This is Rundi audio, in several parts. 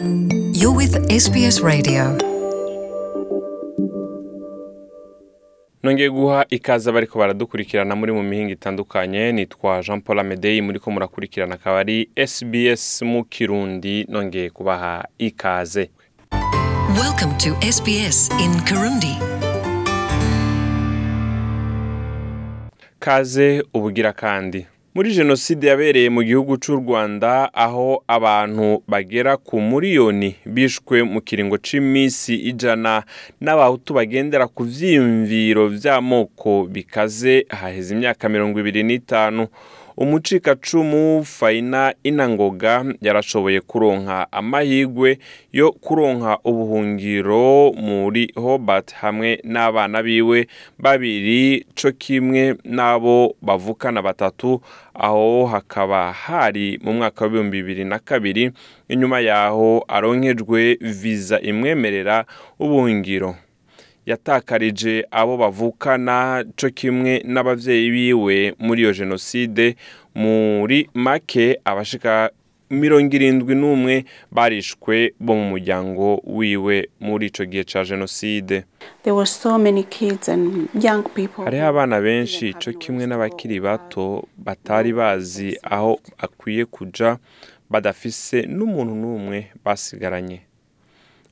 You're with SBS Radio. nongeye guha ikaze abariko baradukurikirana muri mu mihinga itandukanye nitwa jean paul amedei muri ko murakurikirana akaba ari sbs mu kirundi nongeye kubaha ikaze Welcome to SBS in Kirundi. kaze ubugira kandi muri jenoside yabereye mu gihugu cy'u rwanda aho abantu bagera ku miliyoni bishwe mu kiringo cy'iminsi ijana n'abahutu bagendera ku byiyumviro by'amoko bikaze haheze imyaka mirongo ibiri n'itanu umucikacumu fayina inangoga yarashoboye kuronka amahirwe yo kuronka ubuhungiro muri hobart hamwe n'abana biwe babiri co kimwe n'abo bavukana batatu aho hakaba hari mu mwaka w'ibihumbi bibiri na kabiri inyuma yaho aronkejwe viza imwemerera ubuhungiro yatakarije abo bavukana cyo kimwe n'ababyeyi biwe muri iyo jenoside muri make abashika mirongo irindwi n'umwe barishwe bo mu muryango wiwe muri icyo gihe cya jenoside hariho abana benshi cyo kimwe n'abakiri bato batari bazi aho akwiye kujya badafise n'umuntu n'umwe basigaranye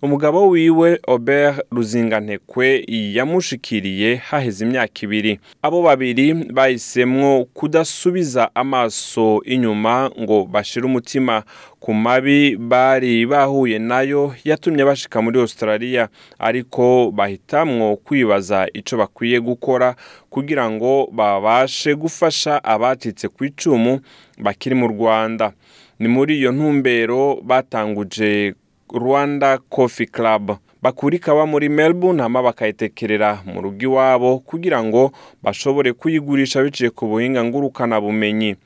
umugabo wiwe Robert ruzingantekwe yamushikiriye haheze imyaka ibiri abo babiri bahisemwo kudasubiza amaso inyuma ngo bashire umutima ku mabi bari bahuye nayo yatumye bashika muri Australia ariko bahitamwo kwibaza icyo bakwiye gukora kugira ngo babashe gufasha abatitse ku icumu bakiri mu Rwanda ni muri iyo ntumbero batanguje rwanda coffee club bakurikawa muri melbourne hama bakayitekerera mu rugo iwabo kugira ngo bashobore kuyigurisha biciye ku buhinga ngurukana bumenyi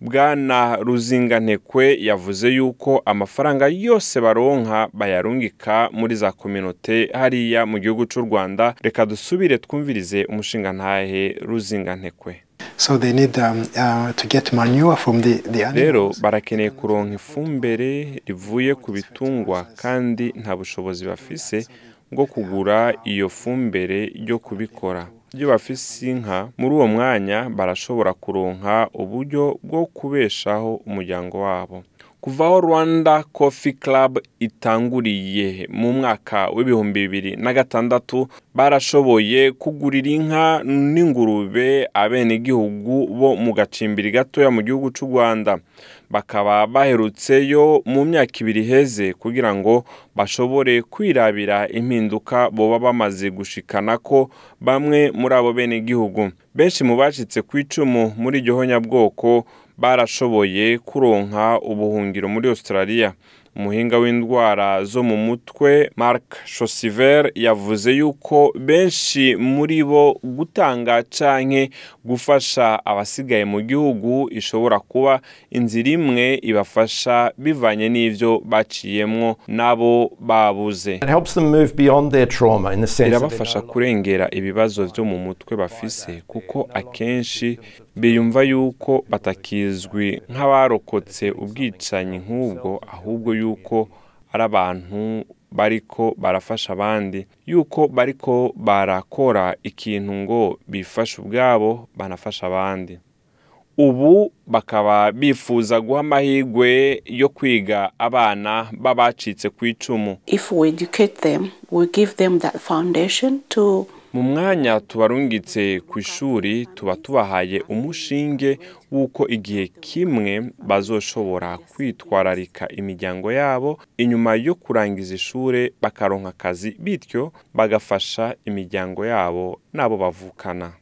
bwana ruzingantekwe yavuze yuko amafaranga yose baronka bayarungika muri za kominote hariya mu gihugu cy'u rwanda reka dusubire twumvirize umushingantahe ruzingantekwe Um, uh, rero barakeneye kuronka ifumbire rivuye ku bitungwa kandi nta bushobozi bafise bwo kugura iyo fumbire yo kubikora ibyo bafise inka muri uwo mwanya barashobora kuronka uburyo bwo kubeshaho umuryango wabo kuva aho rwanda kofi club itanguriye mu mwaka w'ibihumbi bibiri na gatandatu barashoboye kugurira inka n'ingurube abenegihugu bo mu gacimbiri gatoya mu gihugu cy'u rwanda bakaba baherutseyo mu myaka ibiri heze kugira ngo bashobore kwirabira impinduka boba bamaze gushikana ko bamwe muri abo bene igihugu benshi mu bacitse ku icumu muri iryo honyabwoko barashoboye kuronka ubuhungiro muri Australia umuhinga w'indwara zo mu mutwe Mark Chaussiver yavuze yuko benshi muri bo gutanga canke gufasha abasigaye mu gihugu ishobora kuba inzira imwe ibafasha bivanye n'ivyo baciyemwo nabo babuze irabafasha kurengera ibibazo byo mu mutwe bafise kuko akenshi biyumva yuko batakizwi nk'abarokotse ubwicanyi nk'ubwo ahubwo yuko yuko ari abantu bariko barafasha abandi yuko bariko barakora ikintu ngo bifashe ubwabo banafasha abandi ubu bakaba bifuza guha amahirwe yo kwiga abana b'abacitse ku icumu If we give them that foundation to mu mwanya tubarungitse ku ishuri tuba tubahaye umushinge w'uko igihe kimwe bazoshobora kwitwararika imiryango yabo inyuma yo kurangiza ishuri bakaronka akazi bityo bagafasha imiryango yabo n'abo bavukana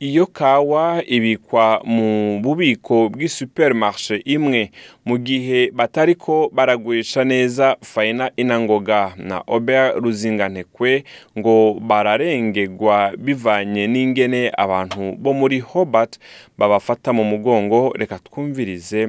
iyo kawa ibikwa mu bubiko bw'isupermarché imwe mu gihe batariko baragurisha neza faina inangoga na Robert ruzingantekwe ngo bararengegwa bivanye n'ingene abantu bo muri hobart babafata mu mugongo reka twumvirize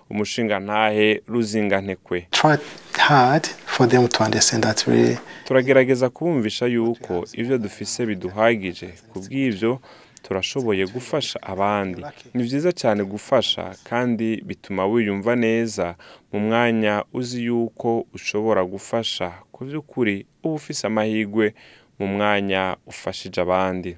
umushinga ntahe ruzingantekwe turagerageza kubumvisha yuko ibyo dufise biduhagije ku bw'ibyo turashoboye gufasha abandi ni byiza cyane gufasha kandi bituma wiyumva neza mu mwanya uzi yuko ushobora gufasha ku by'ukuri uba ufite amahirwe mu mwanya ufashije abandi.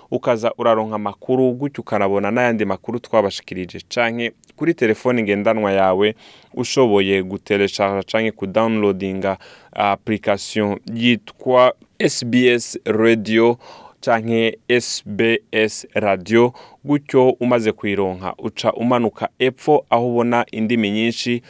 ukaza uraronka amakuru gutyo ukanabona n'ayandi makuru twabashikirije canke kuri telefoni ngendanwa yawe ushoboye gutereshaga canke kudawunilodinga apurikasiyo yitwa SBS radiyo cyangwa SBS radiyo gutyo umaze kuyironka uca umanuka epfo aho ubona indimi nyinshi